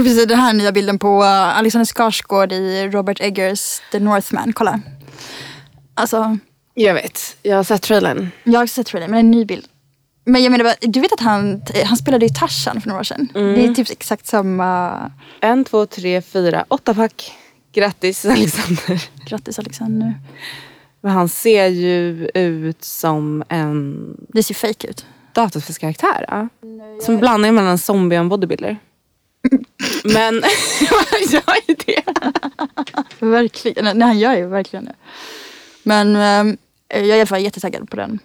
Jag såg precis den här nya bilden på uh, Alexander Skarsgård i Robert Eggers The Northman. Kolla. Alltså, Jag vet, jag har sett trailern. jag har också sett trailern, men det är en ny bild. Men jag menar, bara, du vet att han, han spelade i Tarzan för några år sedan? Det är typ exakt samma... En, två, tre, fyra, åtta pack. Grattis Alexander. Grattis Alexander. Men han ser ju ut som en Det ser fake ut. dataspelskaraktär. Ja. Som blandning mellan zombie och bodybuilder. Men han gör ju det. Verkligen. Nej, han gör ju verkligen det. Men eh, jag är i alla fall jättetaggad på den.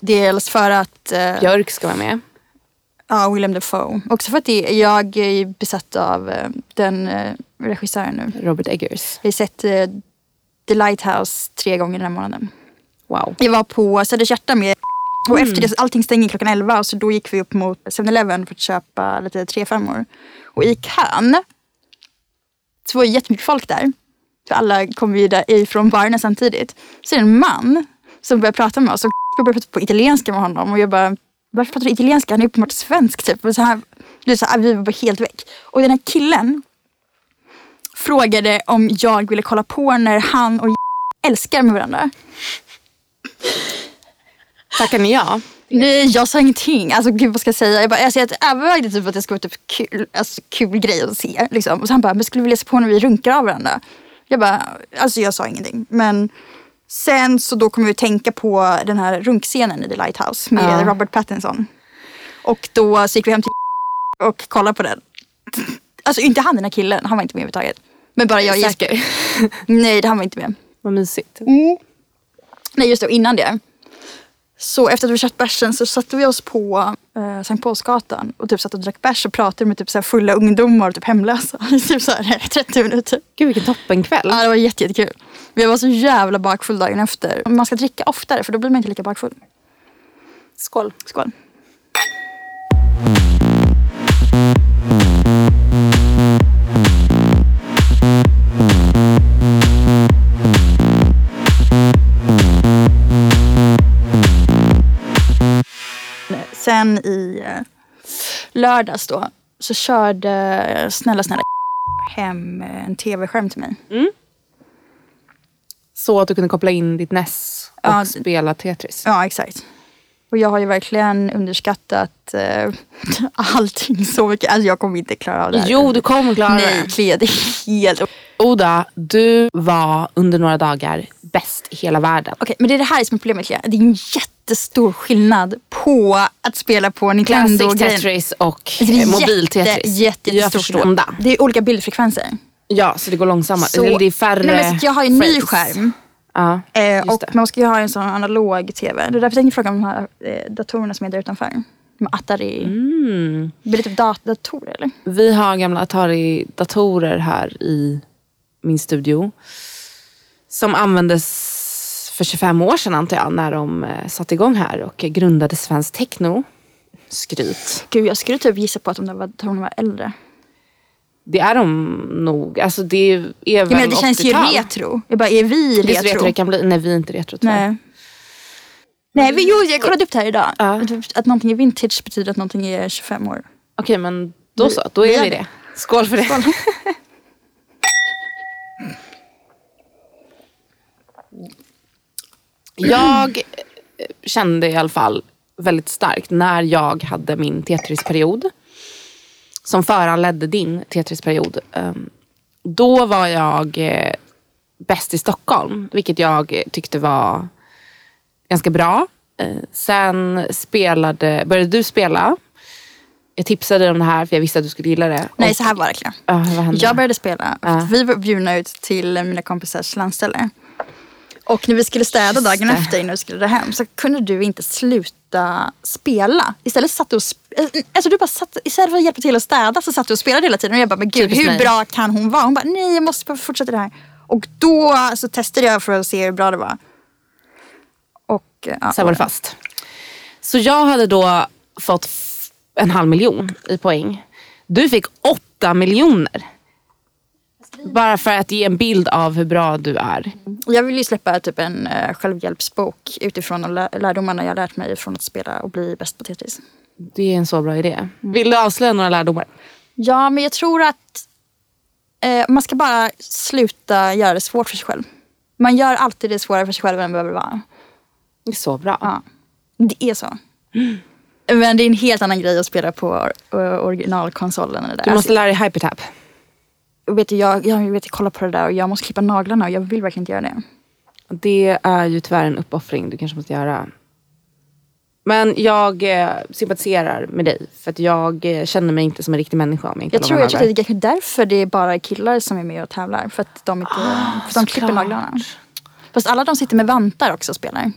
Dels för att eh, Björk ska vara med. Ja, William Dafoe. Också för att det, jag är besatt av eh, den eh, regissören nu. Robert Eggers. Jag har sett eh, The Lighthouse tre gånger den här månaden. Wow. Jag var på Söders hjärta med och efter det, allting stänger klockan 11 så då gick vi upp mot 7-Eleven för att köpa lite trefemmor. Och i kön så var det jättemycket folk där. För alla kom ju ifrån barerna samtidigt. Så är det en man som börjar prata med oss och jag börjar prata på italienska med honom och jag bara varför pratar du italienska? Han är uppenbart svensk typ. Och så här, så här, vi var bara helt väck. Och den här killen frågade om jag ville kolla på när han och älskar med varandra. Tackar ni ja? Nej, jag sa ingenting. Alltså gud vad ska jag säga? Jag, bara, alltså, jag övervägde typ att det skulle vara typ kul, alltså, kul grej att se. Liksom. Och så han bara, men skulle vi se på när vi runkar av varandra? Jag bara, alltså jag sa ingenting. Men sen så då kom vi att tänka på den här runkscenen i The Lighthouse med Ja. Robert Pattinson. Och då så gick vi hem till och kollade på den. Alltså inte han den här killen, han var inte med överhuvudtaget. Men bara jag och Jesper. Nej, han var inte med. Vad mysigt. Nej just det, och innan det. Så efter att vi kört bärsen så satte vi oss på eh, Sankt Paulsgatan och typ satt och drack bärs och pratade med typ så fulla ungdomar och typ hemlösa i typ så här 30 minuter. Gud vilken toppenkväll. Ja det var jätte, jättekul. Jag var så jävla bakfull dagen efter. Man ska dricka oftare för då blir man inte lika bakfull. Skål. Skål. Sen i eh, lördags då så körde snälla snälla hem eh, en tv-skärm till mig. Så att du kunde koppla in ditt NES och Ja, spela Tetris. Ja, exakt. Och jag har ju verkligen underskattat eh, allting så mycket. Alltså jag kommer inte klara av det här. Jo, du kommer klara Nej, det. Clea, det är helt... Oda, du var under några dagar bäst i hela världen. men det är det här som är problemet Clea. Det är en jättestor skillnad på att spela på Nintendo Classic. Tetris och Det är eh, mobil-Tetris. jätte, jätte, Jag förstår. skillnad. Det är olika bildfrekvenser. Ja, så det går långsammare. Så- Eller det är färre Nej, men så jag har ju en ny frames. skärm. Ja, Eh, och det. man ska ju ha en sån analog tv. Det är därför jag tänkte fråga om de här eh, datorerna som är där utanför. Med Atari. Mm. Blir det typ dat- datorer eller? Vi har gamla Atari-datorer här i min studio. Som användes för 25 år sedan antar jag, när de eh, satte igång här och grundade Svensk Techno. Skryt. Gud, jag skulle typ gissa på att de var- datorerna var äldre. Det är de nog. Alltså det är väl Jag menar, det känns ju 80-tal. retro. Jag bara, är vi Visst retro? retro det kan bli? Nej, vi är inte retro tror jag. Nej. Nej, men, jo, jag kollade upp det här idag. Ja. Att, att någonting är vintage betyder att någonting är 25 år. Okej, men då Vi- så. Då vi är gör vi det. Skål för det. Jag eh, kände i alla fall väldigt starkt när jag hade min Tetris-period. Som föranledde din Tetris-period. Ehm, Då var jag eh, bäst i Stockholm. Vilket jag tyckte var ganska bra. Eh, Sen spelade, började du spela. Jag tipsade dig om det här för jag visste att du skulle gilla det. Nej, Och- så här var det hände? Jag började spela. att Vi var bjudna ut till mina kompisars landställe. Och när vi skulle städa dagen efter innan vi skulle dra hem så kunde du inte sluta spela. Istället satt du och sp- alltså du bara satt, istället för att hjälpa till att städa så satt du och spelade hela tiden. Och jag bara, men gud Typiskt hur mig. bra kan hon vara? Hon bara, nej jag måste bara fortsätta det här. Och då så testade jag för att se hur bra det var. Och ja, Sen var det fast. Så jag hade då fått en halv miljon i poäng. Du fick åtta miljoner. Bara för att ge en bild av hur bra du är. Jag vill ju släppa typ en uh, självhjälpsbok utifrån lä- lärdomarna jag lärt mig från att spela och bli bäst på Tetris. Det är en så bra idé. Vill du avslöja några lärdomar? Ja, men jag tror att eh, man ska bara sluta göra det svårt för sig själv. Man gör alltid det svårare för sig själv än det behöver vara. Det är så bra. Ja, det är så. Men det är en helt annan grej att spela på originalkonsolen. det. Du måste lära dig hypertap. Vet jag, jag, vet, jag kollar på det där och jag måste klippa naglarna och jag vill verkligen inte göra det. Det är ju tyvärr en uppoffring du kanske måste göra. Men jag eh, sympatiserar med dig. För att jag eh, känner mig inte som en riktig människa om jag inte Jag tror, jag tror att det är därför det är bara killar som är med och tävlar. För att de, inte, för att de klipper naglarna. Fast alla de sitter med vantar också och spelar.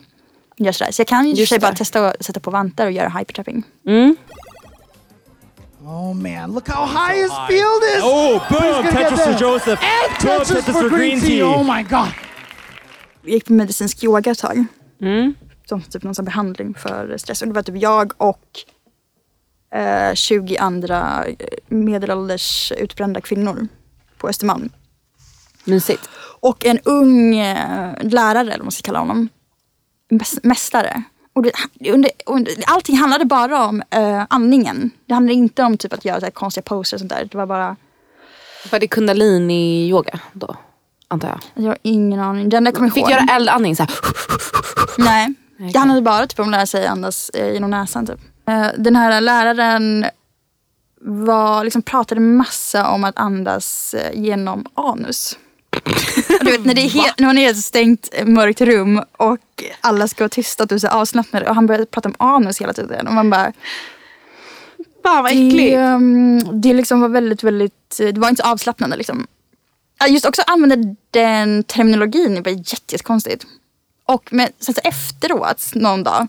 Gör sådär. Så jag kan ju för bara testa att sätta på vantar och göra hypertapping. Mm. Oh man, look how high his field is! Oh, boom! Tetris for Joseph. And Boom, Tetris for green tea. Oh my god. Jag gick på medicinsk yoga ett tag. Mm. Som typ någon sån behandling för stress. Och det var typ jag och eh, 20 andra eh, medelålders utbrända kvinnor på Östermalm. Mysigt. Och en ung eh, lärare, eller vad man ska kalla honom. Mäs- Mästare. Och det, under, under, allting handlade bara om eh, andningen. Det handlade inte om typ att göra så här konstiga poser och sånt där. Det var bara, Var det kundalini-yoga då? Antar jag. jag har ingen aning. Den där kommer jag Fick ihåg. göra eldandning så här. Nej. Det handlade bara typ om att lära sig andas eh, genom näsan. Typ. Eh, den här läraren var, liksom, pratade massa om att andas eh, genom anus. Du vet, när, det är helt, när man är i ett stängt eh, mörkt rum och alla ska vara tysta och du är så avslappnad och han började prata om anus hela tiden. Och man bara, Fan vad det, äckligt. ehm, det liksom var väldigt, väldigt, det var inte så avslappnande liksom. Just också använda den terminologin, det var jätte- jättekonstigt. Och men, sen så efteråt, någon dag,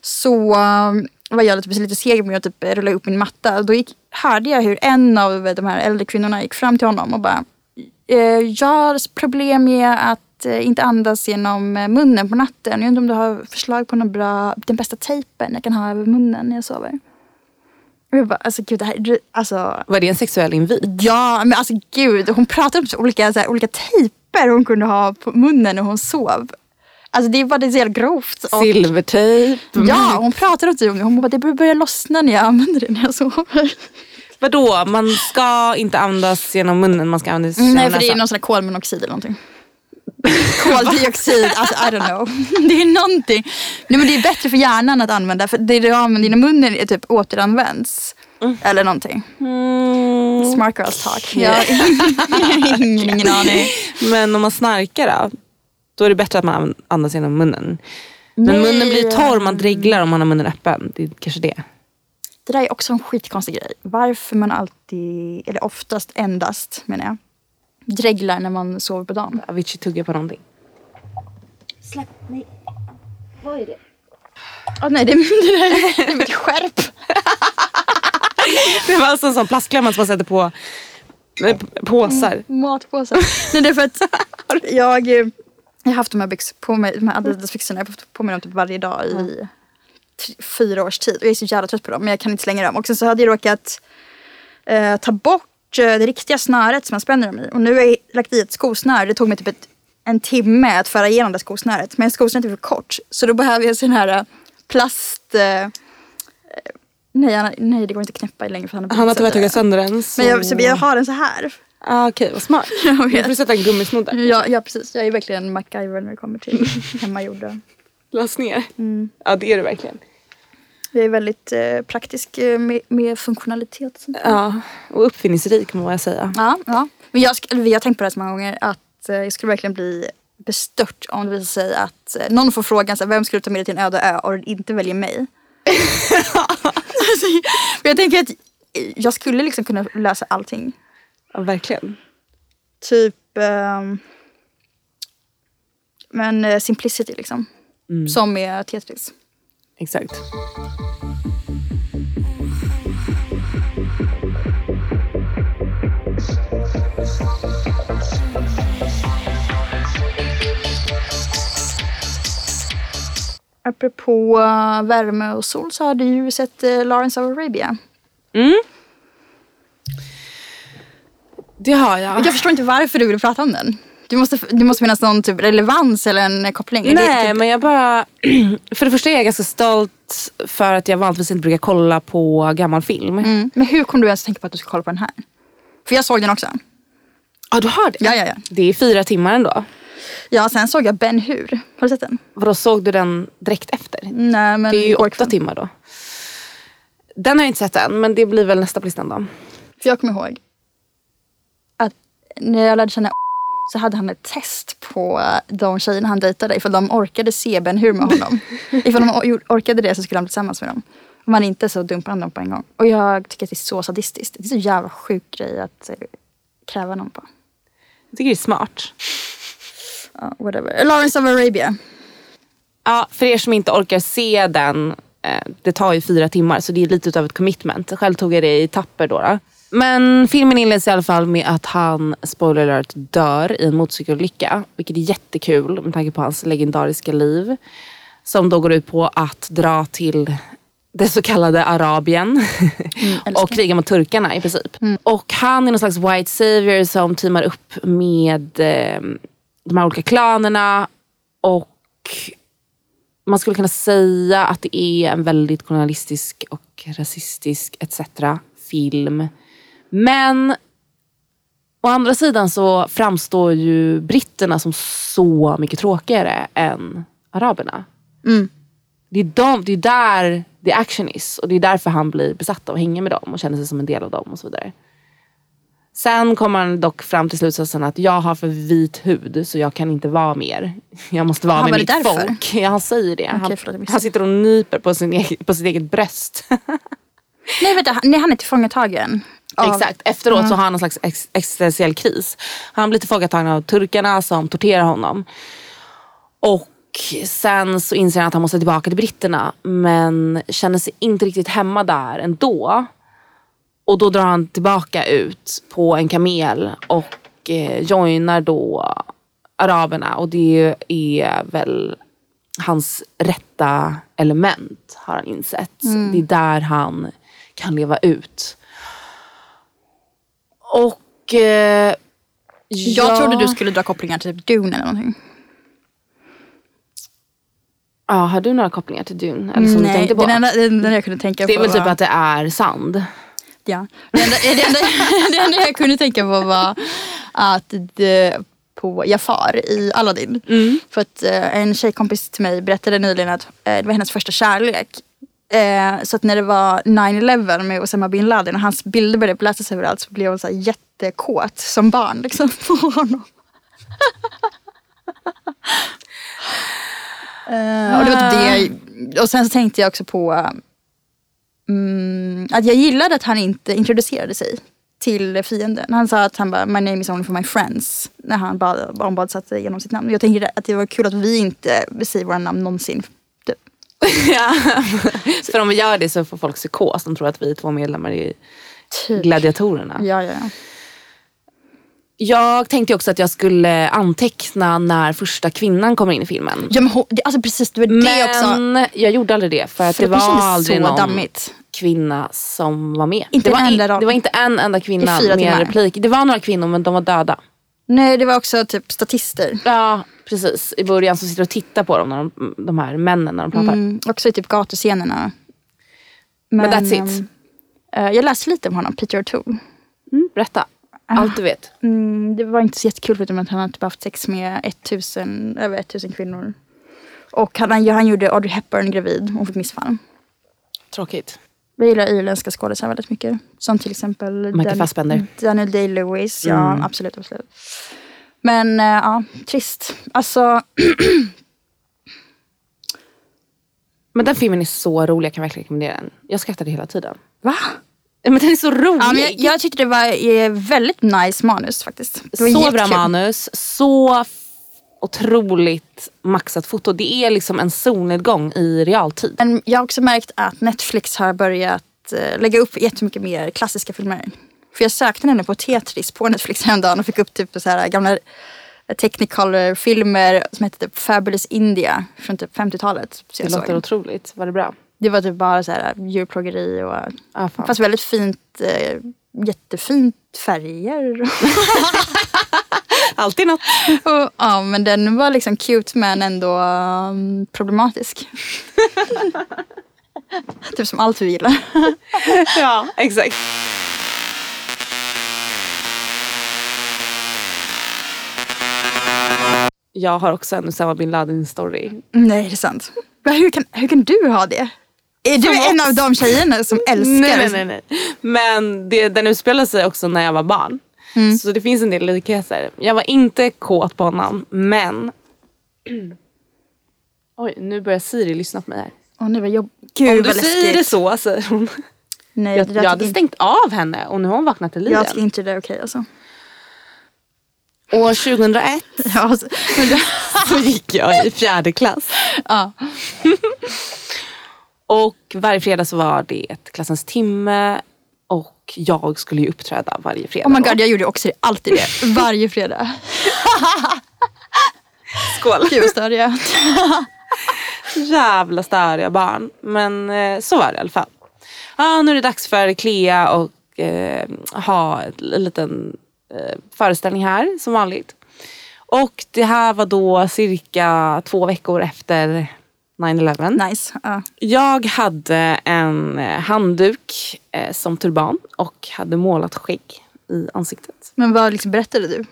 så um, var jag lite, lite seg med att typ rulla upp min matta. Då gick, hörde jag hur en av de här äldre kvinnorna gick fram till honom och bara eh, Jag har problem med att eh, inte andas genom eh, munnen på natten. Jag undrar om du har förslag på någon bra, den bästa tejpen jag kan ha över munnen när jag sover. Jag bara, alltså gud det här, alltså Var det en sexuell invit? Ja, men alltså gud. Hon pratade om så olika, så här, olika tejper hon kunde ha på munnen när hon sov. Alltså det var det så jävla grovt. Och, Silvertejp? ja, hon pratade om det. Hon bara, det börjar lossna när jag använder det när jag sover. Vadå? Man ska inte andas genom munnen, man ska andas genom Nej, för det är någon sån här kolmonoxid eller någonting. Koldioxid, alltså I don't know. Det är någonting. Nej, men det är bättre för hjärnan att använda, för det du använder inom munnen är typ återanvänds. Eller någonting. Mm. Smart girls talk. Jag har ingen, ingen aning. Men om man snarkar då? Då är det bättre att man andas genom munnen. Men Nej. munnen blir torr, man dreglar om man har munnen öppen. Det är kanske det. Det där är också en skitkonstig grej. Varför man alltid, eller oftast endast menar jag, dreglar när man sover på dagen. Avicii tuggar på någonting. Släpp, nej. Vad är det? Oh, nej, det är, det där är mitt skärp. Det var alltså en sån plastklämma som man sätter på eh, p- påsar. Matpåsar. nej, det är för att jag, eh, jag har haft de här, byx, på mig, de här Adidas-byxorna, jag har haft på mig dem typ varje dag i tre, fyra års tid. Och jag är så jävla trött på dem, men jag kan inte slänga dem. Och sen så hade jag råkat eh, ta bort eh, det riktiga snöret som man spänner dem i. Och nu har jag lagt i ett skosnöre. Det tog mig typ ett, en timme att föra igenom det skosnöret. Men skosnöret är för kort. Så då behöver jag sån här eh, plast... Eh, nej, han, nej, det går inte att knäppa längre för han har Han har tyvärr tagit sönder den. Så... Men jag, så jag har den så här. ah, Okej, vad smart. Jag vet. får du sätta en gummisnodd. Ja, ja, precis. Jag är verkligen MacGyver när det kommer till hemmagjorda. Lös ner. Mm. Ja, det är du verkligen. Jag är väldigt eh, praktisk eh, med, med funktionalitet. sånt. Ja, och uppfinningsrik må jag säga. Ja, ja. Men jag, vi har tänkt på det här så många gånger att eh, jag skulle verkligen bli bestört om det visar sig att eh, någon får frågan så här, vem skulle du ta med dig till en öde ö och inte väljer mig. alltså, men jag tänker att jag skulle liksom kunna lösa allting. Ja, verkligen. Typ ehm, men eh, simplicity liksom. Som är Tetris. Exakt. Apropå eh, värme och sol så har du ju sett uh, Lawrence of Arabia. Mm. Det har jag. Jag förstår inte varför du vill prata om den. Det måste, det måste finnas någon typ relevans eller en koppling. Nej typ, men jag bara, för det första är jag ganska stolt för att jag vanligtvis inte brukar kolla på gammal film. mm. Men hur kom du ens tänka på att du ska kolla på den här? För jag såg den också. Ja du har det? Ja, ja, ja. Det är fyra timmar ändå. Ja, sen såg jag Ben Hur. Har du sett den? Vadå såg du den direkt efter? Nej, men Det är ju åtta timmar då. Den har jag inte sett än men det blir väl nästa på listan då. För jag kommer ihåg att när jag lärde känna så hade han ett test på de tjejerna han dejtade ifall de orkade se Ben Hur med honom. ifall de or- orkade det så skulle han bli tillsammans med dem. Om han inte så dumpade han dem på en gång. Och jag tycker att det är så sadistiskt. Det är så jävla sjuk grej att eh, kräva någon på. Jag tycker det är smart. Ja, whatever. Lawrence of Arabia. Ja, för er som inte orkar se den, eh, det tar ju fyra timmar så det är lite utav ett commitment. Själv tog jag det i tapper då. då. Men filmen inleds i alla fall med att han, spoiler alert, dör i en motorcykelolycka. Vilket är jättekul med tanke på hans legendariska liv. Som då går ut på att dra till det så kallade Arabien älskar. och kriga mot turkarna i princip. Och han är någon slags white savior som teamar upp med eh, de här olika klanerna och man skulle kunna säga att det är en väldigt kolonialistisk och rasistisk etc. film. Men å andra sidan så framstår ju britterna som så mycket tråkigare än araberna. Mm. Det är, de, det är där the action is och det är därför han blir besatt av att hänga med dem och känner sig som en del av dem och så vidare. Sen kommer han dock fram till slutsatsen att jag har för vit hud så jag kan inte vara mer. Jag måste vara Han med mitt därför? folk. Ja, han säger det. han, förlåt, han sitter och nyper på, sin egen, på sitt eget bröst. Nej, vänta. Nej, han är tillfångatagen. Av- Exakt. Efteråt så har han en slags ex- existentiell kris. Han blir tillfångatagen av turkarna som torterar honom. Och sen så inser han att han måste tillbaka till britterna men känner sig inte riktigt hemma där ändå. Och då drar han tillbaka ut på en kamel och eh, joinar då araberna och det är väl hans rätta element har han insett. Det är där han kan leva ut. Och... Eh, Jag ja, trodde du skulle dra kopplingar till typ Dune eller någonting. Ja, har du några kopplingar till Dune? Eller som du Nej, tänkte på? den enda, den enda jag kunde tänka det är på väl typ var... att det är sand. Ja. Det, enda, det, enda, det enda jag kunde tänka på var att det, på Jafar i Aladdin. För att eh, en tjejkompis till mig berättade nyligen att eh, det var hennes första kärlek. Eh, så att när det var 9-11 med Osama bin Laden och hans bilder började bläsas överallt så blev hon så här jättekåt som barn liksom, på honom. Eh, och det var det. Och sen så tänkte jag också på mm, att jag gillade att han inte introducerade sig till fienden. Han sa att han bara, my name is only for my friends. När han bad, ombadssatte genom sitt namn. Jag tänker att det var kul att vi inte säger våra namn någonsin. Ja. För om vi gör det så får folk psykos. De tror att vi är två medlemmar i Typ. Gladiatorerna. Ja, ja, ja. Jag tänkte också att jag skulle anteckna när första kvinnan kommer in i filmen. ja men, hon- alltså precis, det var det också. Men jag gjorde aldrig det för att För det det var aldrig någon dammigt. kvinna som var med. Inte det, en var roll. det var inte en enda kvinna med timmar. replik. Det var några kvinnor men de var döda. Nej, det var också typ statister. Ja precis. I början så sitter och tittar på dem, när de, de här männen när de pratar. Mm, också i typ gatuscenerna. Men that's it. eh, jag läste lite om honom, Peter O'Toole. Mm, berätta. Allt du vet. Mm, det var inte så jättekul förutom att han hade typ haft sex med 1000, över 1000 kvinnor. Och han, han gjorde Audrey Hepburn gravid. Hon fick missfall. Tråkigt. Jag gillar irländska skådisar väldigt mycket. Som till exempel Michael Fassbender. Daniel Day-Lewis. Ja, absolut, absolut. Men eh, ja, trist. Alltså, Men den filmen är så rolig, jag kan verkligen rekommendera den. Jag skrattade hela tiden. va? Men den är så rolig. Ja, jag, jag tyckte det var eh, väldigt nice manus faktiskt. Så bra manus, så otroligt maxat foto. Det är liksom en solnedgång i realtid. Men jag har också märkt att Netflix har börjat eh, lägga upp jättemycket mer klassiska filmer. För jag sökte nämligen på Tetris på Netflix häromdagen och fick upp typ så här gamla eh, Technicolor-filmer som hette typ Fabulous India från typ 50-talet. Så Det låter såg. otroligt. Var det bra? Det var typ bara så här djurplågeri och Ah, fast väldigt fint, eh, jättefint färger. Alltid något. Och, ja, men den var liksom cute men ändå um, problematisk. typ som allt vi gillar. Ja, exakt. Jag har också en Usama bin Laden story. Nej, det är sant. Hur kan, hur kan du ha det? Är du en av de tjejerna som älskar Nej, nej, nej, nej. Men det, den utspelar sig också när jag var barn. Så det finns en del likheter. Jag var inte kåt på honom, men... Oj, nu börjar Siri lyssna på mig här. Åh, nej, vad jobb... Gud Om du säger det så, säger hon. Nej, Jag, jag hade tycker stängt av henne och nu har hon vaknat till liv jag tycker inte det är okej alltså. År 2001 Ja, det- så gick jag i fjärde klass. ja. Och varje fredag så var det klassens timme och jag skulle ju uppträda varje fredag. Oh my då. god, jag gjorde också det. alltid det. Varje fredag. Skål! Gud vad störiga. Jävla störiga barn. Men eh, så var det i alla fall. Ja, nu är det dags för Clea och eh, ha en liten eh, föreställning här som vanligt. Och det här var då cirka två veckor efter 9-11. Nice. Ja. Jag hade en eh, handduk eh, som turban och hade målat skägg i ansiktet. Men vad liksom berättade du?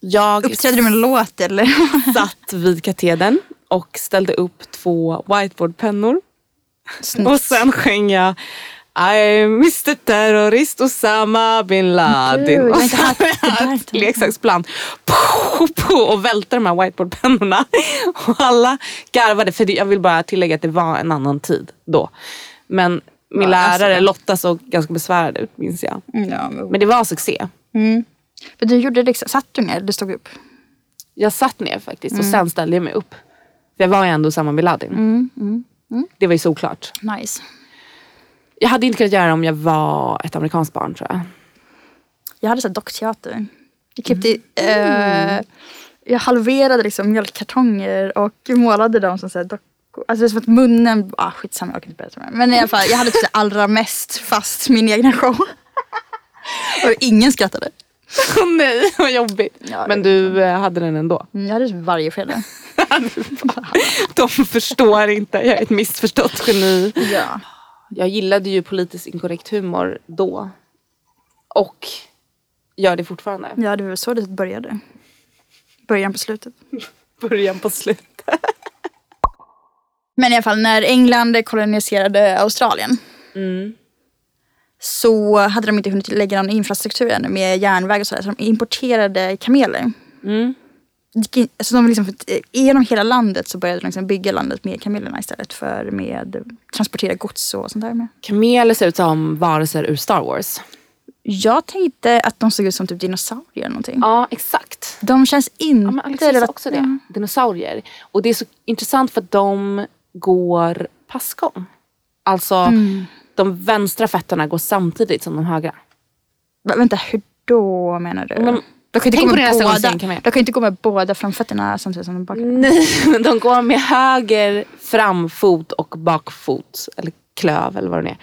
Jag Uppträdde du med en låt eller? satt vid katedern och ställde upp två whiteboardpennor. Snyggt. Och sen sjöng jag I am Mr Terrorist Osama bin Laden. Gud, Och jag ett leksaksplan Puh, puh, och välte de här whiteboardpennorna. Och alla garvade för jag vill bara tillägga att det var en annan tid då. Men min Ja, alltså. lärare Lotta såg ganska besvärad ut minns jag. Ja, men... Men det var succé. Men du gjorde liksom, satt du ner? Du stod upp? Jag satt ner faktiskt Mm. och sen ställde jag mig upp. För jag var ju ändå Osama bin Laden. Mm, Det var ju såklart. Nice. Jag hade inte kunnat göra det om jag var ett amerikanskt barn tror jag. Jag hade här dockteater. Jag klippte, eh, jag halverade liksom mjölkkartonger och målade dem som så här dockor. Alltså det är som att munnen, ah, skitsamma jag kan inte berätta mer. Men i alla fall, jag hade typ allra mest fast min egna show. och ingen skrattade. Nej, vad jobbigt. Ja, Men du eh, hade den ändå. Mm, Jag hade typ varje fredag. De förstår inte, jag är ett missförstått geni. Ja. Jag gillade ju politiskt inkorrekt humor då. Och gör det fortfarande. ja, det var så det började. Början på slutet. Början på slutet. Men i alla fall när England koloniserade Australien Mm. så hade de inte hunnit lägga någon infrastruktur ännu med järnväg och sådär. Så de importerade kameler. Mm. Alltså de liksom, genom hela landet så började de liksom bygga landet med kamelerna istället för med transportera gods och sånt där med. Kameler ser ut som varelser ur Star Wars. Jag tänkte att de såg ut som typ dinosaurier eller någonting. Ja, exakt. De känns inte... Ja, men Alexis sa också det. Dinosaurier. Och det är så intressant för att de går passgång. Alltså, de vänstra fötterna går samtidigt som de högra. Va, Vänta, hur då menar du? Men de kan inte tänk gå på ser båda, de kan inte gå med båda framfötterna samtidigt som de bakar. Nej, men de går med höger framfot och bakfot. Eller klöv eller vad det är.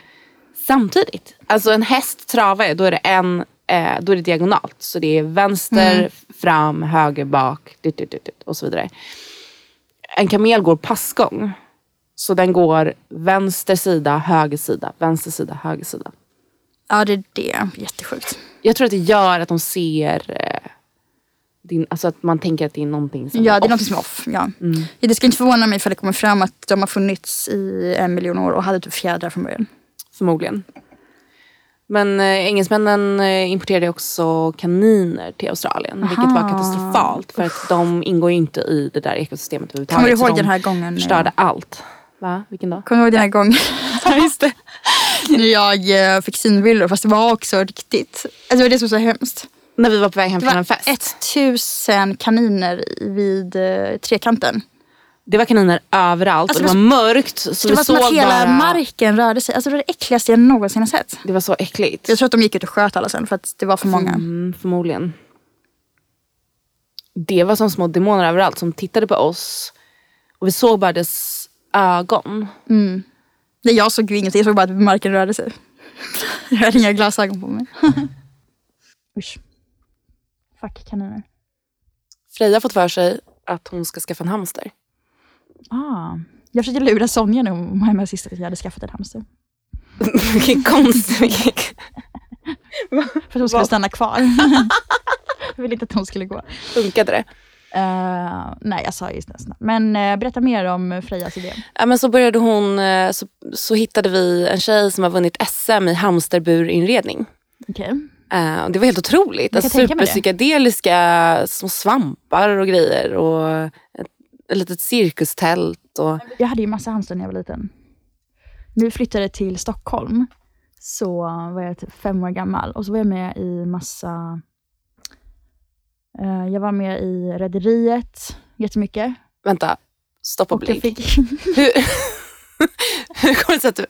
Samtidigt. Alltså en häst travar ju, då är det en eh, då är det diagonalt. Så det är vänster, fram, höger, bak dit, dit, dit, dit, och så vidare. En kamel går passgång. Så den går vänster sida, höger sida, vänster sida, höger sida. Ja, det är det. Jättesjukt. Jag tror att det gör att de ser eh, din, alltså att man tänker att det är någonting som Ja, det är off. något som är off. Ja. Ja, Det ska inte förvåna mig ifall det kommer fram att de har funnits i en miljon år och hade typ fjädrar från början. Förmodligen. Men eh, engelsmännen eh, importerade också kaniner till Australien. Vilket var Aha. katastrofalt. För att de ingår ju inte i det där ekosystemet överhuvudtaget. Kommer du ihåg de den här gången? när förstörde allt. Va? Vilken dag? Kommer du ihåg den här gången Ja, just det. när jag eh, fick synvillor fast det var också riktigt. Alltså det var det som var så hemskt. När vi var på väg hem Det från var en fest. 1000 kaniner vid eh, trekanten. Det var kaniner överallt Alltså, och det det var mörkt. Så det var som att hela bara... marken rörde sig. Alltså det var det äckligaste jag någonsin har sett. Det var så äckligt. Jag tror att de gick ut och sköt alla sen för att det var för många. Mm, förmodligen. Det var som små demoner överallt som tittade på oss. Och vi såg bara dess ögon. Nej, jag såg ju ingenting, jag såg bara att marken rörde sig. jag hade inga glasögon på mig. Usch. Fuck kaniner. Freja har fått för sig att hon ska skaffa en hamster. Ah. Jag försökte lura Sonja när hon var hemma sist att jag hade skaffat en hamster. Vilken konst. vilken- För att hon skulle stanna kvar. jag ville inte att hon skulle gå. Funkade det? Eh, nej, jag sa just nästan. Men uh, berätta mer om Frejas idé. Ja, men så började hon, eh, så, så hittade vi en tjej som har vunnit SM i hamsterburinredning. Eh, och det var helt otroligt. Alltså, det. superpsykadeliska små svampar och grejer. Och ett, ett litet cirkustält. Och, Jag hade ju massa hamstrar när jag var liten. Nu flyttade till Stockholm. Så var jag typ fem år gammal och så var jag med i massa... eh, jag var med i Rederiet jättemycket. vänta, stoppa Och jag blink. fick... Hur, hur kommer det sig att du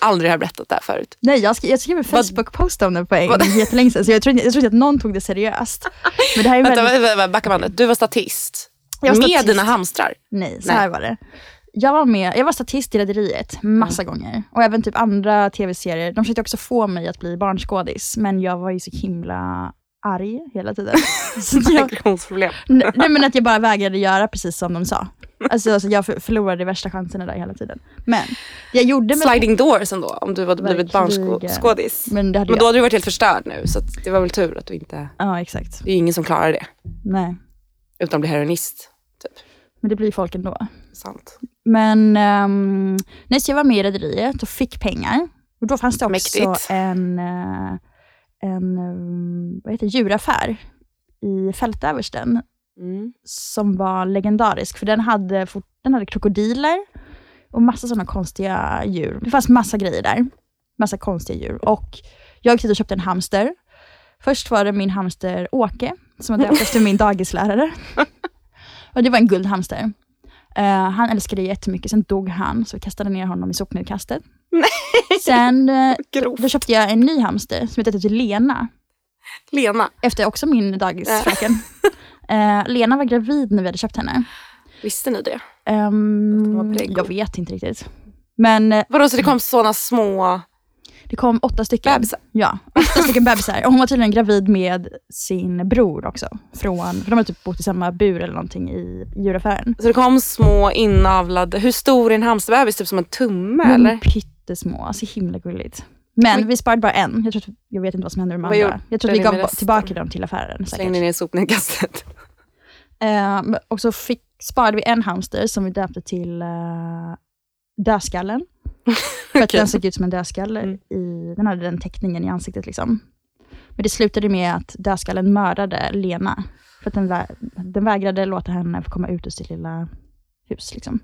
aldrig har berättat det här förut? Nej, jag, skrev, jag skrev en Facebook-post om det på en jättelänge sedan, så jag trodde, jag trodde att någon tog det seriöst. Men det här är väldigt... vänta, vänta, backa bandet. Du var statist. Jag var med statist. dina hamstrar. Nej, så Nej. här var det. Jag var, med, jag var statist i Rederiet massa gånger. Och även typ andra tv-serier. De försökte också få mig att bli barnskådis. Men jag var ju så himla arg hela tiden. Aggressionsproblem. nej men att jag bara vägrade göra precis som de sa. Alltså, alltså jag för- förlorade de värsta chanserna där hela tiden. Men jag gjorde. Sliding doors ändå, om du hade blivit barnskådis. Men Men då jag. hade du varit helt förstörd nu, så det var väl tur att du inte... Ja, exakt. Det är ju ingen som klarar det, Nej. utan att bli heroinist. Typ. Men det blir folk ändå. Sant. Men um, jag var med i Rederiet och fick pengar. Och då fanns det också Mäktigt. en, eh, en um, vad heter, djuraffär i Fältöversten Mm. som var legendarisk. För den hade, den hade krokodiler och massa sådana konstiga djur. Det fanns massa grejer där. Massa konstiga djur. Och jag gick dit och köpte en hamster. Först var det min hamster Åke, som var döpt efter min dagislärare. Och det var en guldhamster. Eh, han älskade det jättemycket, sen dog han, så vi kastade ner honom i sopnedkastet. Sen uh, Grovt. då köpte jag en ny hamster som hette till Lena, Lena, efter också min dagisfröken. Eh, Lena var gravid när vi hade köpt henne. visste ni det? Var preggo. jag vet inte riktigt. Men eh, Vadå, så det kom sådana små... det kom åtta stycken. Bebisar? Ja, åtta stycken bebisar. Och hon var tydligen gravid med sin bror också. Från, för de har typ bott i samma bur eller någonting i djuraffären. Så det kom små inavlade... Hur stor är en hamsterbebis? Typ som en tumme Men eller? Pyttesmå, alltså himla gulligt. Men vi sparade bara en. Jag, tror att, jag vet inte vad som hände med de andra. gjorde Jag tror att vi gav tillbaka dem till affären. Slängde ner i sopnedkastet. Eh, och så fick, sparade vi en hamster som vi döpte till uh, Dödskallen. För att Okej. den såg ut som en dödskalle. Mm. I, den hade den teckningen i ansiktet. Liksom. Men det slutade med att dödskallen mördade Lena. För att den, vä- den vägrade låta henne få komma ut ur sitt lilla hus. Liksom.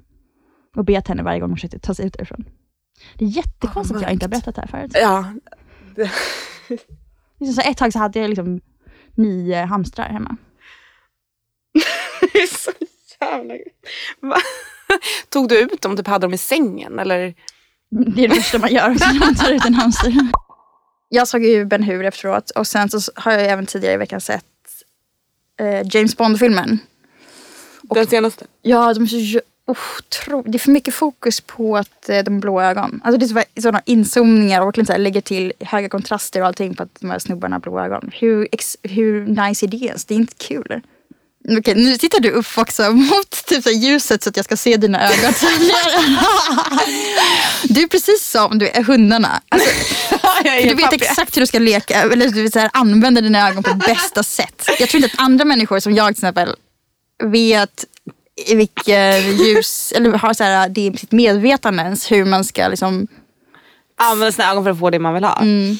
Och bet henne varje gång hon försökte ta sig ut därifrån. Det är jättekonstigt Ah, att jag inte har berättat det här förut. Ja. Liksom så ett tag så hade jag liksom nio hamstrar hemma. Det är så jävla... Va? Tog du ut dem? Typ hade dem i sängen? Eller? Det är det första man gör när man tar ut en hamster. Jag såg ju Ben Hur efteråt och sen så har jag även tidigare i veckan sett eh, James Bond-filmen. Den senaste? Ja, de är så otro... Det är för mycket fokus på att eh, de blå ögon. Alltså det är så- sådana inzoomningar och verkligen så lägger till höga kontraster och allting på att de här snubbarna har blå ögon. Hur, ex... hur nice är det ens? Det är inte kul. Okej, nu tittar du upp också mot typ så ljuset så att jag ska se dina ögon. Du är precis som du är hundarna. Alltså, du vet exakt hur du ska leka, eller du vet, så här, använda dina ögon på bästa sätt. Jag tror inte att andra människor som jag till exempel vet i vilken ljus, eller har så här, det i sitt medvetande ens hur man ska liksom... Använda sina ögon för att få det man vill ha. Mm.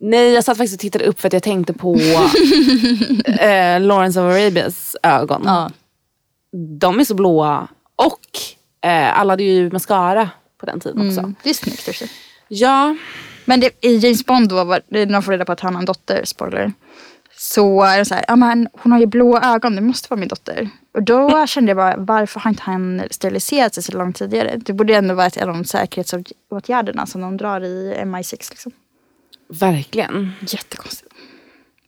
Nej, jag satt faktiskt och tittade upp för att jag tänkte på eh, Lawrence of Arabias ögon. Ja. De är så blåa. Och eh, alla hade ju mascara på den tiden också. Mm. Det är snyggt. Ja, Men det, i James Bond då, var, när de får reda på att han har en dotter, spoiler. Så är det så här, ja men hon har ju blå ögon, det måste vara min dotter. Och då kände jag bara, varför har inte han steriliserat sig så långt tidigare? Det borde ändå vara ett av de säkerhetsåtgärderna som de drar i MI6 liksom. verkligen. Jättekonstigt.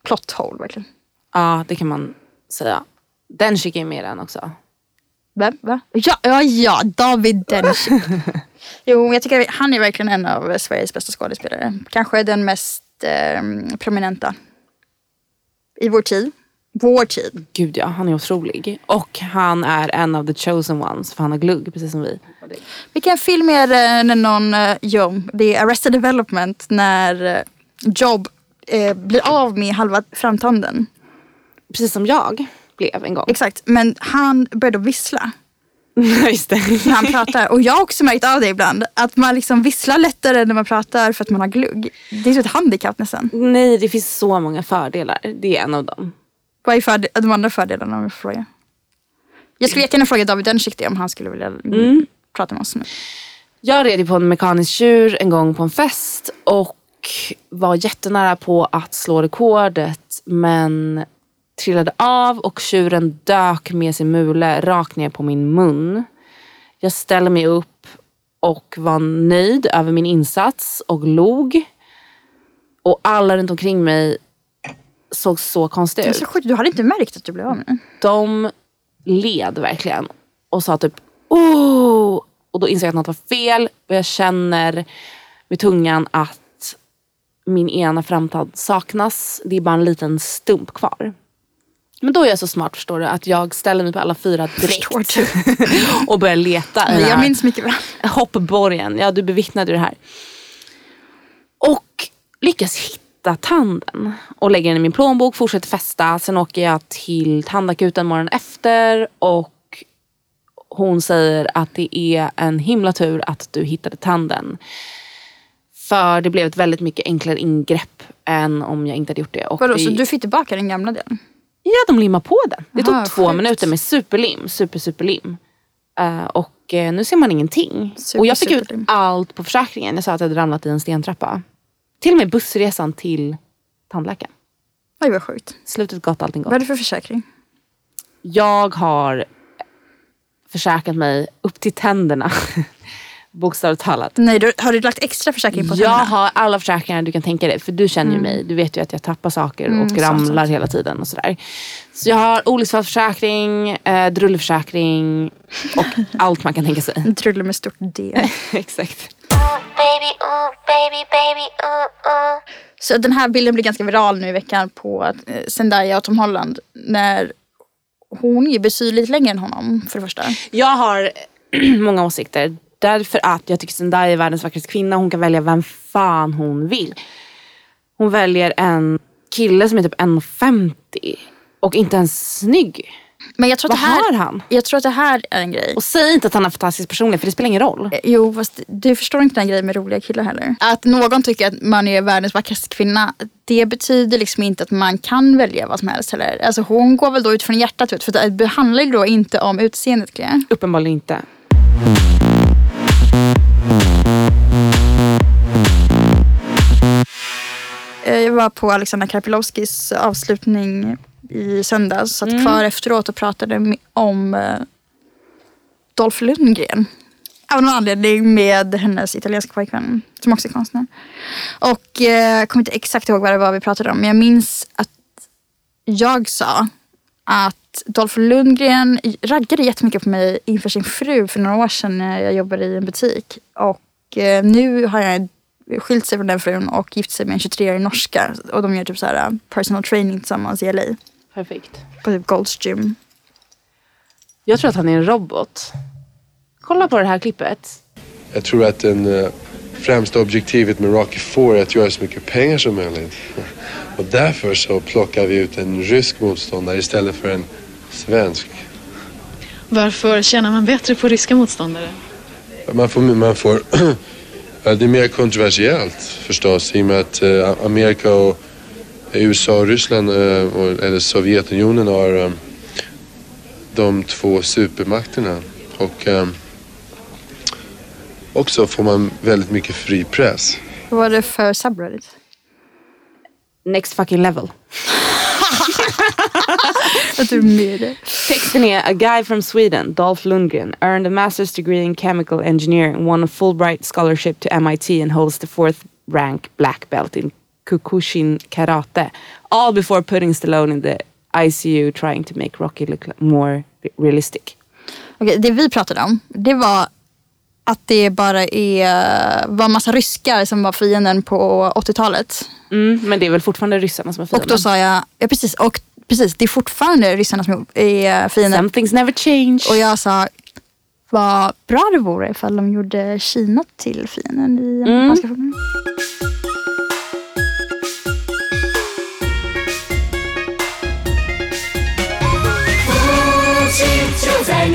Plot hole verkligen. Ja, det kan man säga. Den skickar ju med den också. Vem? Va? Ja, ja, ja David Dench. jo, jag tycker han är verkligen en av Sveriges bästa skådespelare. Kanske den mest eh, prominenta i vår tid. Vår tid. Gud ja, han är otrolig. Och han är en av the chosen ones för han har glugg precis som vi. Vilken film är det när någon, eh, jo, det är Arrested Development när eh, Job eh, blir av med halva framtanden. Precis som jag blev en gång. Exakt, men han började vissla Just det. när han pratar. Och jag har också märkt av det ibland. Att man liksom visslar lättare när man pratar för att man har glugg. Det är ett handikapp nästan. Nej, det finns så många fördelar. Det är en av dem. Vad är förde- de andra fördelarna om jag får fråga? Jag skulle jättegärna fråga David Dencik det om han skulle vilja mm. prata med oss. nu. Jag red på en mekanisk tjur en gång på en fest och var jättenära på att slå rekordet men trillade av och tjuren dök med sin mule rakt ner på min mun. Jag ställde mig upp och var nöjd över min insats och log. Och alla runt omkring mig såg så är ut så sjukt, du hade inte märkt att du blev av med de led verkligen och sa typ oh! Och då insåg jag att något var fel och jag känner med tungan att min ena framtand saknas. Det är bara en liten stump kvar. Men då är jag så smart förstår du att jag ställer mig på alla fyra direkt och börjar leta i jag minns mycket väl. hoppborgen. Ja, du bevittnade det här. Och lyckas hitta tanden och lägger den i min plånbok, fortsätter festa. Sen åker jag till tandakuten morgonen efter och hon säger att det är en himla tur att du hittade tanden. För det blev ett väldigt mycket enklare ingrepp än om jag inte hade gjort det. Och Vadå, det, så du fick tillbaka den gamla delen? Ja, de limmar på den. Det tog Aha, två sjukt. minuter med superlim. Super, superlim. Eh, och eh, nu ser man ingenting. Super, och jag fick superlim. ut allt på försäkringen. Jag sa att jag hade ramlat i en stentrappa. Till och med bussresan till tandläkaren. Oj vad sjukt. Slutet gott, allting Vad är gott. det för försäkring? Jag har försäkrat mig upp till tänderna. Bokstavligt talat. Nej, du, har du lagt extra försäkring på Jag tänderna? har alla försäkringar du kan tänka dig. För du känner ju mig. Du vet ju att jag tappar saker och Mm, sant, ramlar hela tiden. och sådär. Så jag har olycksfallsförsäkring, eh, drulleförsäkring och allt man kan tänka sig. En trulle med stort D. Exakt. baby, ooh, baby, baby, ooh, ooh. Så den här bilden blir ganska viral nu i veckan på eh, Zendaya och Tom Holland. När hon är betydligt längre än honom för det första. Jag har många åsikter. Därför att jag tycker Zendaya är världens vackraste kvinna. Hon kan välja vem fan hon vill. Hon väljer en kille som är typ 1,50 och inte ens snygg. Men jag tror, att Vad det här, har han? jag tror att det här är en grej. Och säg inte att han har fantastisk personlighet för det spelar ingen roll. Eh, Jo, fast du förstår inte den grejen med roliga killar heller. Att någon tycker att man är världens vackraste kvinna, det betyder liksom inte att man kan välja vad som helst heller. Alltså hon går väl då utifrån hjärtat ut, för det handlar ju då inte om utseendet. Uppenbarligen inte. Jag var på Alexandra Karpilovskis avslutning i söndags. Satt Mm. kvar efteråt och pratade om eh, Dolph Lundgren. Av någon anledning med hennes italienska pojkvän som också är konstnär. Och eh, jag kommer inte exakt ihåg vad det var vi pratade om. Men jag minns att jag sa att Dolph Lundgren raggade jättemycket på mig inför sin fru för några år sedan när jag jobbade i en butik. Och eh, nu har jag skilt sig från den frun och gift sig med en 23-årig norska. Och de gör typ så här uh, personal training tillsammans i LA. Perfekt. På typ Gold's Gym. Jag tror att han är en robot. Kolla på det här klippet. Jag tror att den eh, främsta objektivet med Rocky 4 är att göra så mycket pengar som möjligt. Och därför så plockar vi ut en rysk motståndare istället för en svensk. Varför tjänar man bättre på ryska motståndare? Man får, man får ja, det är mer kontroversiellt förstås i och med att eh, Amerika och USA och Ryssland eh, eller Sovjetunionen har eh, de två supermakterna. Och också får man väldigt mycket fri press. Vad var det för subreddit? Next fucking level. Att du är med i det. Texten är A guy from Sweden, Dolph Lundgren, earned a master's degree in chemical engineering, won a Fulbright scholarship to MIT and holds the fourth rank black belt in Kukushin karate. All before putting Stallone in the ICU trying to make Rocky look more realistic. Okej, det vi pratade om, det var att det bara är, var massa ryskar som var fienden på 80-talet. Mm, men det är väl fortfarande ryssarna som är Och fienden? då sa jag, ja precis, och precis, det är fortfarande ryssarna som är fiender. Some things never change. Och jag sa, vad bra det vore ifall de gjorde Kina till fienden i Mm. amerikanska filmer. 就在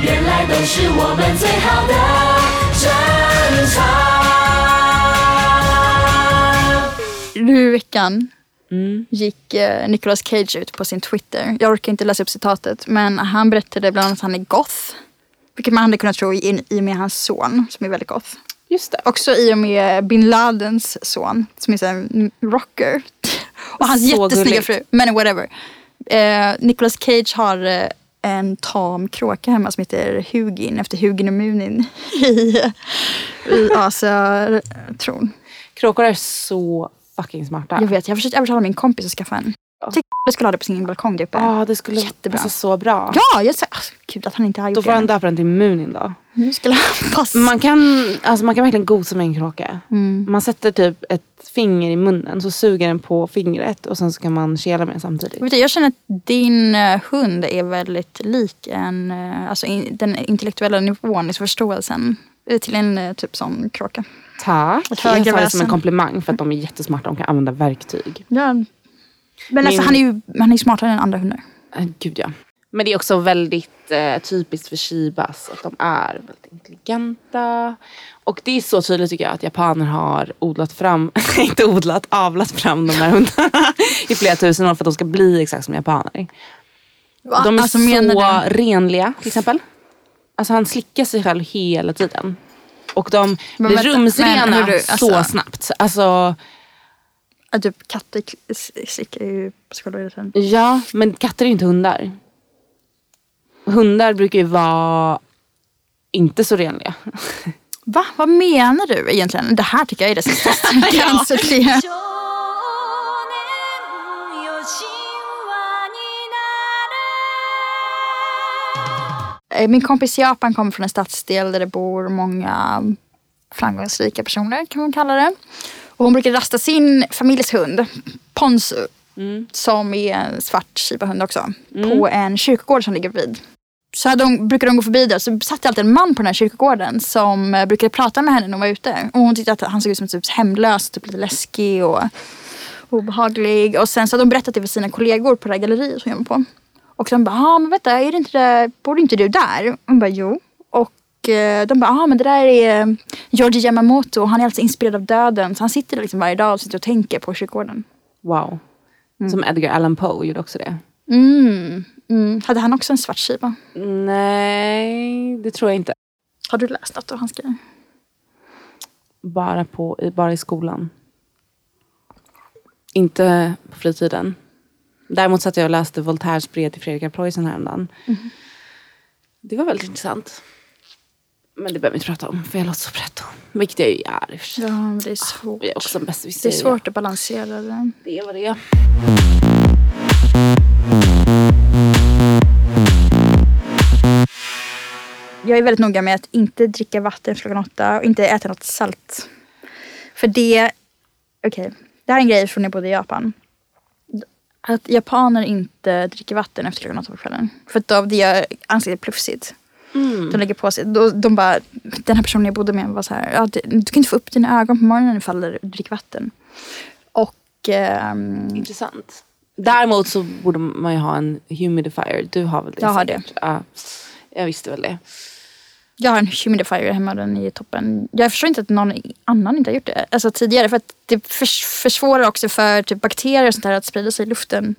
你身旁，爱惜亲爱的爹娘，每一段旧时光，原来都是我们最好的珍藏。 Nu i veckan Mm. gick eh, Nicolas Cage ut på sin Twitter. Jag orkar inte läsa upp citatet men han berättade bland annat att han är goth. Vilket man hade kunnat tro i, i och med hans son som är väldigt goth. Just det. Också i och med bin Ladens son som är så här en rocker. Och hans Så jättesnygga gulligt. fru. Men whatever. Eh, Nicolas Cage har eh, en tam kråka hemma som heter Hugin efter Hugin och Munin i, i asatron. Kråkor är så fucking smarta. Jag vet, jag har försökt övertala min kompis att skaffa en. Jag tycker jag skulle ha det på sin balkong där uppe. Ja, det skulle Jättebra. passa så bra. Ja, jag säger, alltså, gud att han inte har Då gjort får han det. döpa den till Munin då. Nu skulle han passa. Man kan, alltså man kan verkligen gosa med en kråka. Mm. Man sätter typ ett finger i munnen så suger den på fingret och sen så kan man kela med den samtidigt. Vet du, jag känner att din eh, hund är väldigt lik en, eh, alltså in, den intellektuella nivån i förståelsen eh, till en eh, typ sån kråka. Tack. Ett Jag tar det som en komplimang för att de är jättesmarta. De kan använda verktyg. Ja. Men alltså, Min- han är ju han är ju smartare än andra hundar. Äh, gud ja. Men det är också väldigt eh, typiskt för shibas att de är väldigt intelligenta. Och det är så tydligt tycker jag att japaner har odlat fram, inte odlat, avlat fram de här hundarna i flera tusen år för att de ska bli exakt som japaner. Va? De är Alltså, så du? renliga till exempel. Alltså han slickar sig själv hela tiden. Och de Men blir rumsrena men så alltså- snabbt. Alltså, Att typ katter slickar ju på sig själva tiden. ja, men katter är ju inte hundar. Hundar brukar ju vara inte så renliga. Va? Vad menar du egentligen? Det här tycker jag är det sista. Cancer Eh, Min kompis i Japan kommer från en stadsdel där det bor många framgångsrika personer kan man kalla det. Och hon brukar rasta sin familjs hund, Ponsu, som är en svart shibahund också, på en kyrkogård som ligger vid. Så hade hon, brukade de gå förbi där så satt det alltid en man på den här kyrkogården som eh, brukade prata med henne när hon var ute. Och hon tyckte att han såg ut som typ hemlös, typ lite läskig och obehaglig. Och sen så hade hon berättat det för sina kollegor på det här galleriet hon jobbar på. Och de bara, ja men vänta, är det inte det, bor inte du där? Hon bara, jo. Eh, de bara, ja men det där är eh, Georgi Yamamoto och han är alltså inspirerad av döden. Så han sitter där liksom varje dag och sitter och tänker på kyrkogården. Wow. Som Edgar Allan Poe gjorde också det. Mm. Mm. Hade han också en svart skiva? Nej, det tror jag inte. Har du läst något av hans grejer? Bara, på, bara i skolan. Inte på fritiden. Däremot satt jag och läste Voltaires brev till Fredrika Preussen häromdagen. Det var väldigt intressant. Men det behöver vi inte prata om, för jag låter så pretto. Vilket jag ju är i och för sig. Ja, men det är svårt. Jag är också en Det är besserwisser. svårt att balansera det. Det är vad det är. Jag är väldigt noga med att inte dricka vatten efter klockan åtta och inte äta något salt. För det, okej, det här är en grej från när jag bodde i Japan. Att japaner inte dricker vatten efter klockan åtta på kvällen. För att då, det gör ansiktet plufsigt. De lägger på sig, då, de bara, den här personen jag bodde med var så här, ja, det, du kan inte få upp dina ögon på morgonen ifall du dricker vatten. Och ehm, Intressant. Däremot så borde man ju ha en humidifier. Du har väl det? Jag har säkert? Ja, jag visste väl det. Jag har en humidifier hemma, den är toppen. Jag förstår inte att någon annan inte har gjort det alltså, tidigare. För att det förs- försvårar också för typ, bakterier och sånt där att sprida sig i luften.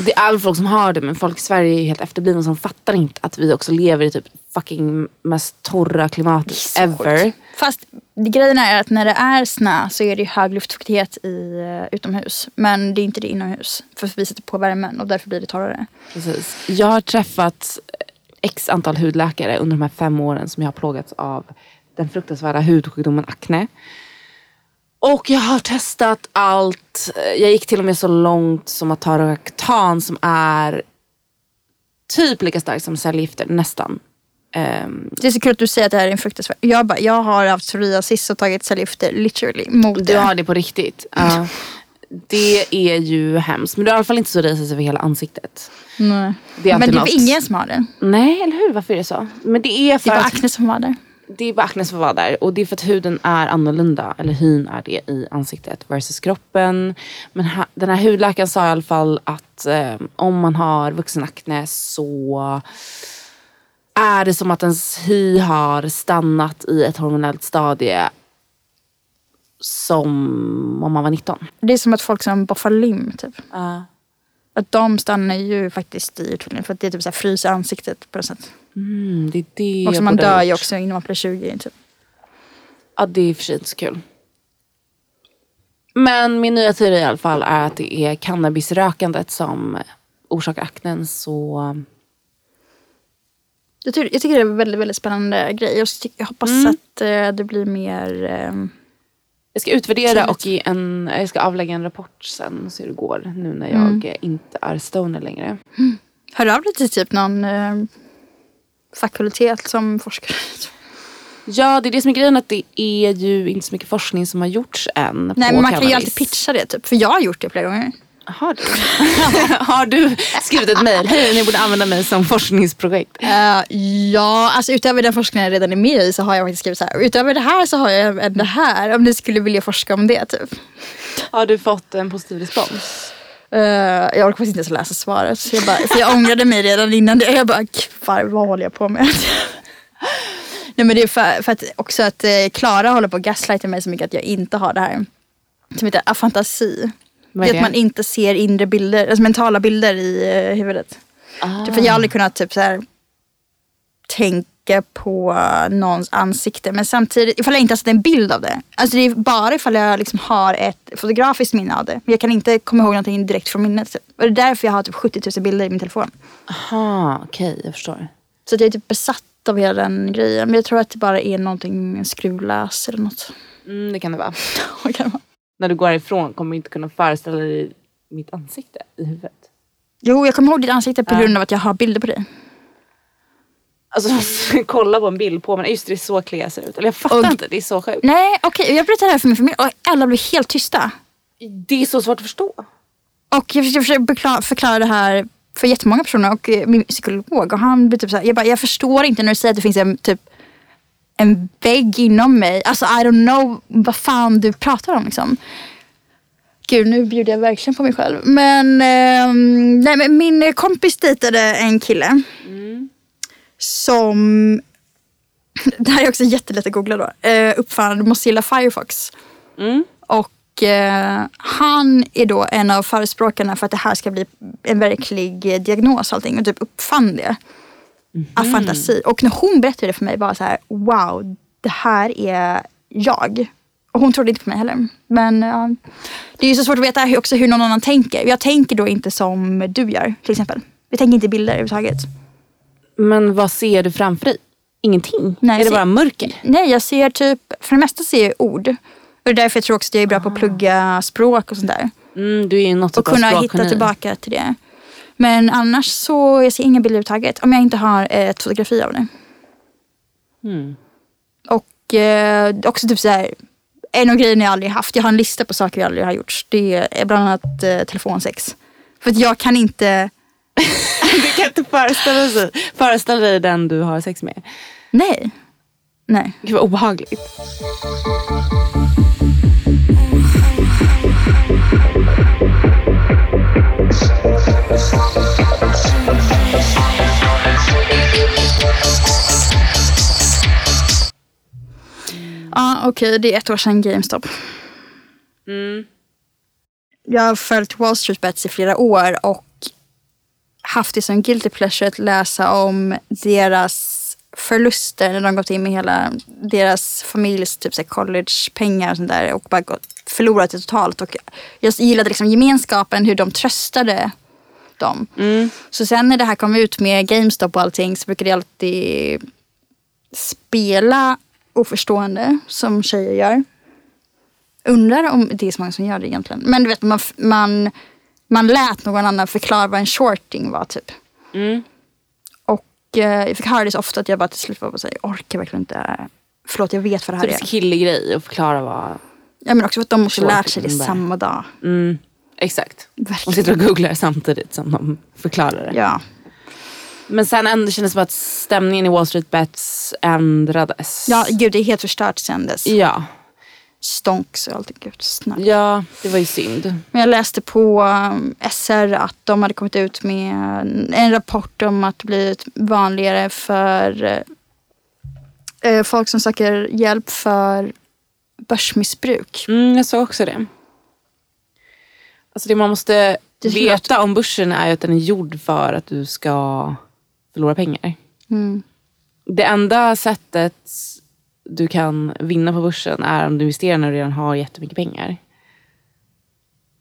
Det är all folk som har det men folk i Sverige är helt efterblivna som fattar inte att vi också lever i typ fucking mest torra klimatet ever. sjukt. Fast grejen är att när det är snö så är det hög luftfuktighet i, uh, utomhus. Men det är inte det inomhus. För vi sätter på värmen och därför blir det torrare. Precis. Jag har träffat x antal hudläkare under de här fem åren som jag har plågats av den fruktansvärda hudsjukdomen akne. Och jag har testat allt. Jag gick till och med så långt som att ta Roactan som är typ lika starkt som cellgifter, nästan. Ehm, Det är så kul att du säger att det här är en fruktansvärd... Jag, bara, jag har haft psoriasis och tagit cellgifter literally mot du det. har det på riktigt. Ja. det är ju hemskt. Men du har i alla fall inte psoriasis över hela ansiktet. Nej. Det är Men det är något. ingen som har det? Nej, eller hur? Varför är det så? Men det är Det för är bara att akne som var där. Det är bara akne som var där. Och det är för att huden är annorlunda. Eller hyn är det i ansiktet versus kroppen. Men ha, den här hudläkaren sa i alla fall att eh, om man har vuxenakne så är det som att ens hy har stannat i ett hormonellt stadie som om man var 19. Det är som att folk som boffar lim typ. Ja. Att de stannar ju faktiskt i utvecklingen för att det typ så här fryser ansiktet på något sätt. Mm, det är det Och så man dör ju också innan man blir 20 typ. Ja, det är i och för sig inte så kul. Men min nya teori i alla fall är att det är cannabisrökandet som orsakar aknen. Så Jag tycker, jag tycker det är en väldigt, väldigt spännande grej. Jag, tycker, jag hoppas Mm. att eh, det blir mer... jag ska utvärdera och ge en, jag ska avlägga en rapport sen och se hur det går. Nu när jag Mm. inte är stoner längre. hör av dig till typ någon eh, fakultet som forskare. Ja, det är det som är grejen. Att det är ju inte så mycket forskning som har gjorts än Nej, men man kan ju cannabis. alltid pitcha det typ. För jag har gjort det flera gånger. Har du? har du skrivit ett mejl? Hej, ni borde använda mig som forskningsprojekt. Eh, ja, alltså utöver den forskningen jag redan är med i så har jag faktiskt skrivit så här. Utöver det här så har jag även det här. Om ni skulle vilja forska om det typ. Har du fått en positiv respons? Eh, jag orkar faktiskt inte ens läsa svaret. Så jag bara, för jag ångrade mig redan innan det. Jag bara, "Kvar, vad håller jag på med? Nej men det är för, för att också att eh, Klara håller på att gaslighta mig så mycket att jag inte har det här. Som heter afantasi. Vad Det är är att man det? inte ser inre bilder, alltså mentala bilder i eh, huvudet. Ah. Typ, För jag har aldrig kunnat typ så här, tänka på någons ansikte. Men samtidigt, ifall jag inte har sett en bild av det. Alltså det är bara ifall jag liksom har ett fotografiskt minne av det. Men jag kan inte komma ihåg någonting direkt från minnet. Typ. Och det är därför jag har typ 70 000 bilder i min telefon. Aha, okej, jag förstår. Så jag är typ besatt av hela den grejen. Men jag tror att det bara är någonting skruvlös eller något. Mm, det kan det vara. Vad kan det vara? När du går härifrån kommer du inte kunna föreställa dig mitt ansikte i huvudet. Jo, jag kommer ihåg ditt ansikte på grund av att jag har bilder på dig. Alltså kolla på en bild på mig. Just det, det är så Clea ser ut. Eller jag fattar Och- inte, det är så sjukt. Nej, okej. jag berättade det här för min familj och alla blev helt tysta. Det är så svårt att förstå. Och jag bekla- förklara det här för jättemånga personer och min psykolog och han blir typ så här, jag bara, jag förstår inte när du säger att det finns en typ en vägg inom mig. Alltså I don't know vad fan du pratar om liksom. Gud, nu bjuder jag verkligen på mig själv. Men, ehm, nej, men min kompis dejtade en kille. Som, det här är också jättelätt att googla då, eh, uppfann Mozilla Firefox. Mm. Och eh, han är då en av förespråkarna för att det här ska bli en verklig eh, diagnos och allting. Och typ uppfann det. Av fantasi. Och när hon berättade det för mig bara så här, wow, det här är jag. Och hon trodde inte på mig heller. Men ja, det är ju så svårt att veta hur, också hur någon annan tänker. Jag tänker då inte som du gör till exempel. Jag tänker inte bilder överhuvudtaget. Men vad ser du framför dig? Ingenting? Nej, är det ser- bara mörker? Nej, jag ser typ, för det mesta ser jag ord. Och det är därför jag tror också att jag är bra på att plugga språk och sånt där. Mm, du är ju något och typ kunna hitta tillbaka till det. Men annars så jag ser inga bilder överhuvudtaget. Om jag inte har ett fotografi av det. Mm. Och eh, också typ så här. En av grejerna jag aldrig haft. Jag har en lista på saker jag aldrig har gjort. Det är bland annat eh, telefonsex. För att jag kan inte. Du kan inte föreställa dig, föreställa dig den du har sex med. Nej. Nej. Gud vad obehagligt. Ja okej det är ett år sedan GameStop. Mm. Jag har följt Wall Street Bets i flera år och haft det som guilty pleasure att läsa om deras förluster när de gått in med hela deras familjs typ college-pengar och sånt där och bara gått, förlorat det totalt. Och jag gillade liksom gemenskapen, hur de tröstade dem. Så sen när det här kom ut med GameStop och allting så brukade jag alltid spela oförstående som tjejer gör. Undrar om det är så många som gör det egentligen. Men du vet, man, man, man lät någon annan förklara vad en shorting var typ. Mm. Och eh, jag fick höra det så ofta att jag bara till slut var här, jag orkar verkligen inte. Förlåt, jag vet vad det Så här det är är. så killig grej att förklara vad... Ja, men också för att de Svårt lärt sig det samma dag. Mm, exakt. De Verkligen. sitter och googlar samtidigt som de förklarar det. Ja. Men sen ändå kändes det som att stämningen i Wall Street Bets ändrades. ja, gud det är helt förstört sen dess. Ja, Stonks och allt. Gud, snack. ja det var ju synd. Men jag läste på um, SR att de hade kommit ut med en rapport om att det blivit vanligare för eh, folk som söker hjälp för börsmissbruk. Mm, jag såg också det. Alltså det man måste Det veta om börsen är att den är gjord för att du ska förlora pengar. Mm. Det enda sättet du kan vinna på börsen är om du investerar när du redan har jättemycket pengar.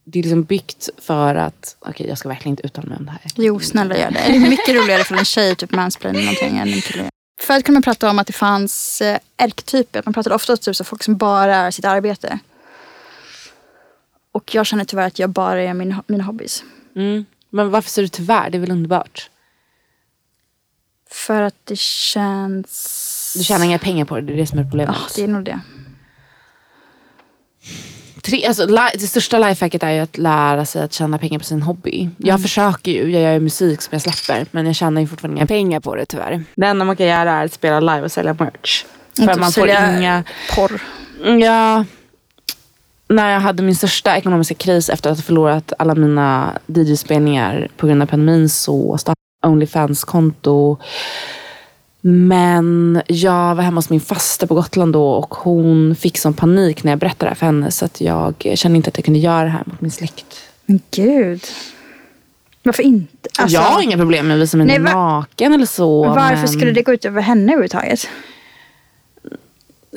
Det är liksom byggt för att, okej jag ska verkligen inte uttala mig om det här. Jo, snälla gör det. Det är mycket roligare för en tjej typ mansplaining någonting än en kille. Förut kunde man prata om att det fanns eh, ärketyper. Man pratade ofta om typ, så folk som bara är sitt arbete. Och jag känner tyvärr att jag bara är min, mina hobbys. Mm. Men varför säger du tyvärr? Det är väl underbart? För att det känns... Du tjänar inga pengar på det, det är det som är problemet. Ja, det är nog det. Tre, alltså, det största lifehacket är ju att lära sig att tjäna pengar på sin hobby. Jag försöker ju, jag gör ju musik som jag släpper men jag tjänar ju fortfarande inga pengar på det tyvärr. Det enda man kan göra är att spela live och sälja merch. För Inte man får sälja inga... Porr. Ja, när jag hade min största ekonomiska kris efter att ha förlorat alla mina DJ-spelningar på grund av pandemin så startade jag Onlyfans-konto. Men jag var hemma hos min faster på Gotland då och hon fick sån panik när jag berättade det här för henne så att jag kände inte att jag kunde göra det här mot min släkt. Men gud. Varför inte? Alltså, jag har inga problem med att visa mig naken eller så. varför men... skulle det gå ut över henne överhuvudtaget?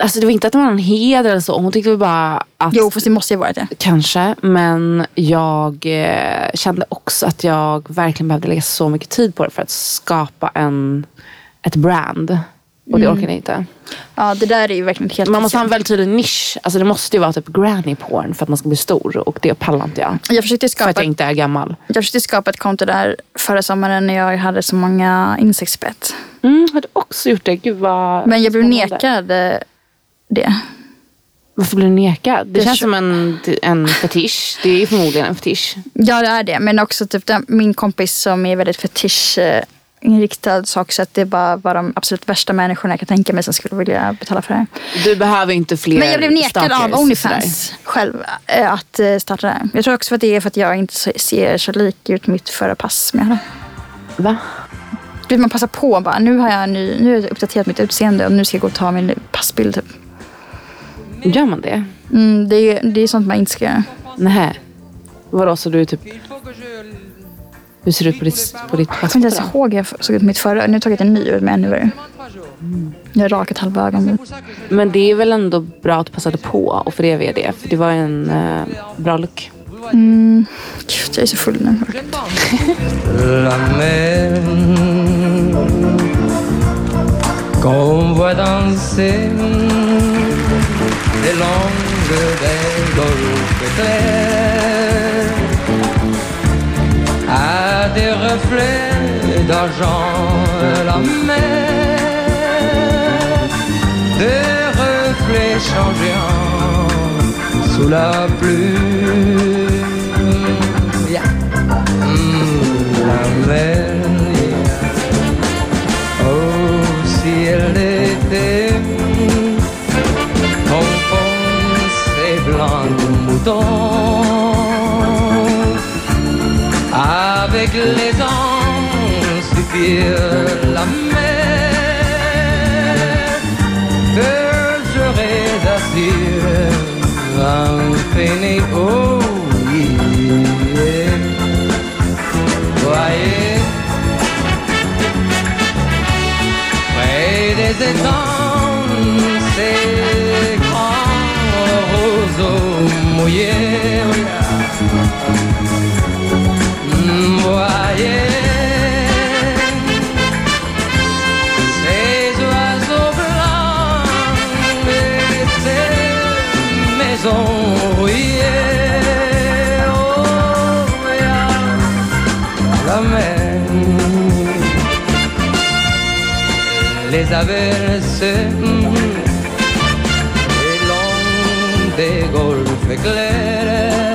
Alltså det var inte att det var en heder eller så. Hon tyckte väl bara att Jo, fast det måste ju vara det. Kanske, men jag eh, kände också att jag verkligen behövde lägga så mycket tid på det för att skapa en, ett brand. Och det orkade jag inte. Ja, det där är ju verkligen helt Man måste ha en väldigt tydlig nisch. Alltså det måste ju vara typ granny porn för att man ska bli stor. Och det pallar inte jag. Jag försökte, För skapa, att jag inte är gammal. jag försökte skapa ett konto där förra sommaren när jag hade så många insektsbett. Mm, har du också gjort det? Gud vad Men jag blev nekad eh, det. Varför blev du nekad? Det Jag känns som en, en fetisch. Det är förmodligen en fetisch. Ja, det är det. Men också typ den, min kompis som är väldigt fetischinriktad sa också att det bara var de absolut värsta människorna jag kan tänka mig som skulle vilja betala för det. Du behöver inte fler Men jag blev nekad stalkers, av Onlyfans själv eh, att eh, starta det. Jag tror också att det är för att jag inte ser så lik ut mitt förra pass som jag hade. Va? Du vet, Man passar på och bara, nu har jag, ny, nu har jag uppdaterat mitt utseende och nu ska jag gå och ta min passbild. Typ. Gör man det? Mm, det, är, det är sånt man inte ska göra. Nej. Vadå, så du är typ... Hur ser det ut på ditt, på ditt Jag kommer inte ens ihåg hur jag såg ut mitt förra. Nu har jag tagit en ny ut med ännu värre. Jag har rakat halva ögonen. Men det är väl ändå bra att du passade på och för det det. För det var en eh, bra look. Gud, jag är så full nu. la mer qu'on voit danser les langues des golfes clairs. À des reflets d'argent la mer. Des reflets changeants sous la pluie. Yeah. Mm, A saberse el hombre golfe clare.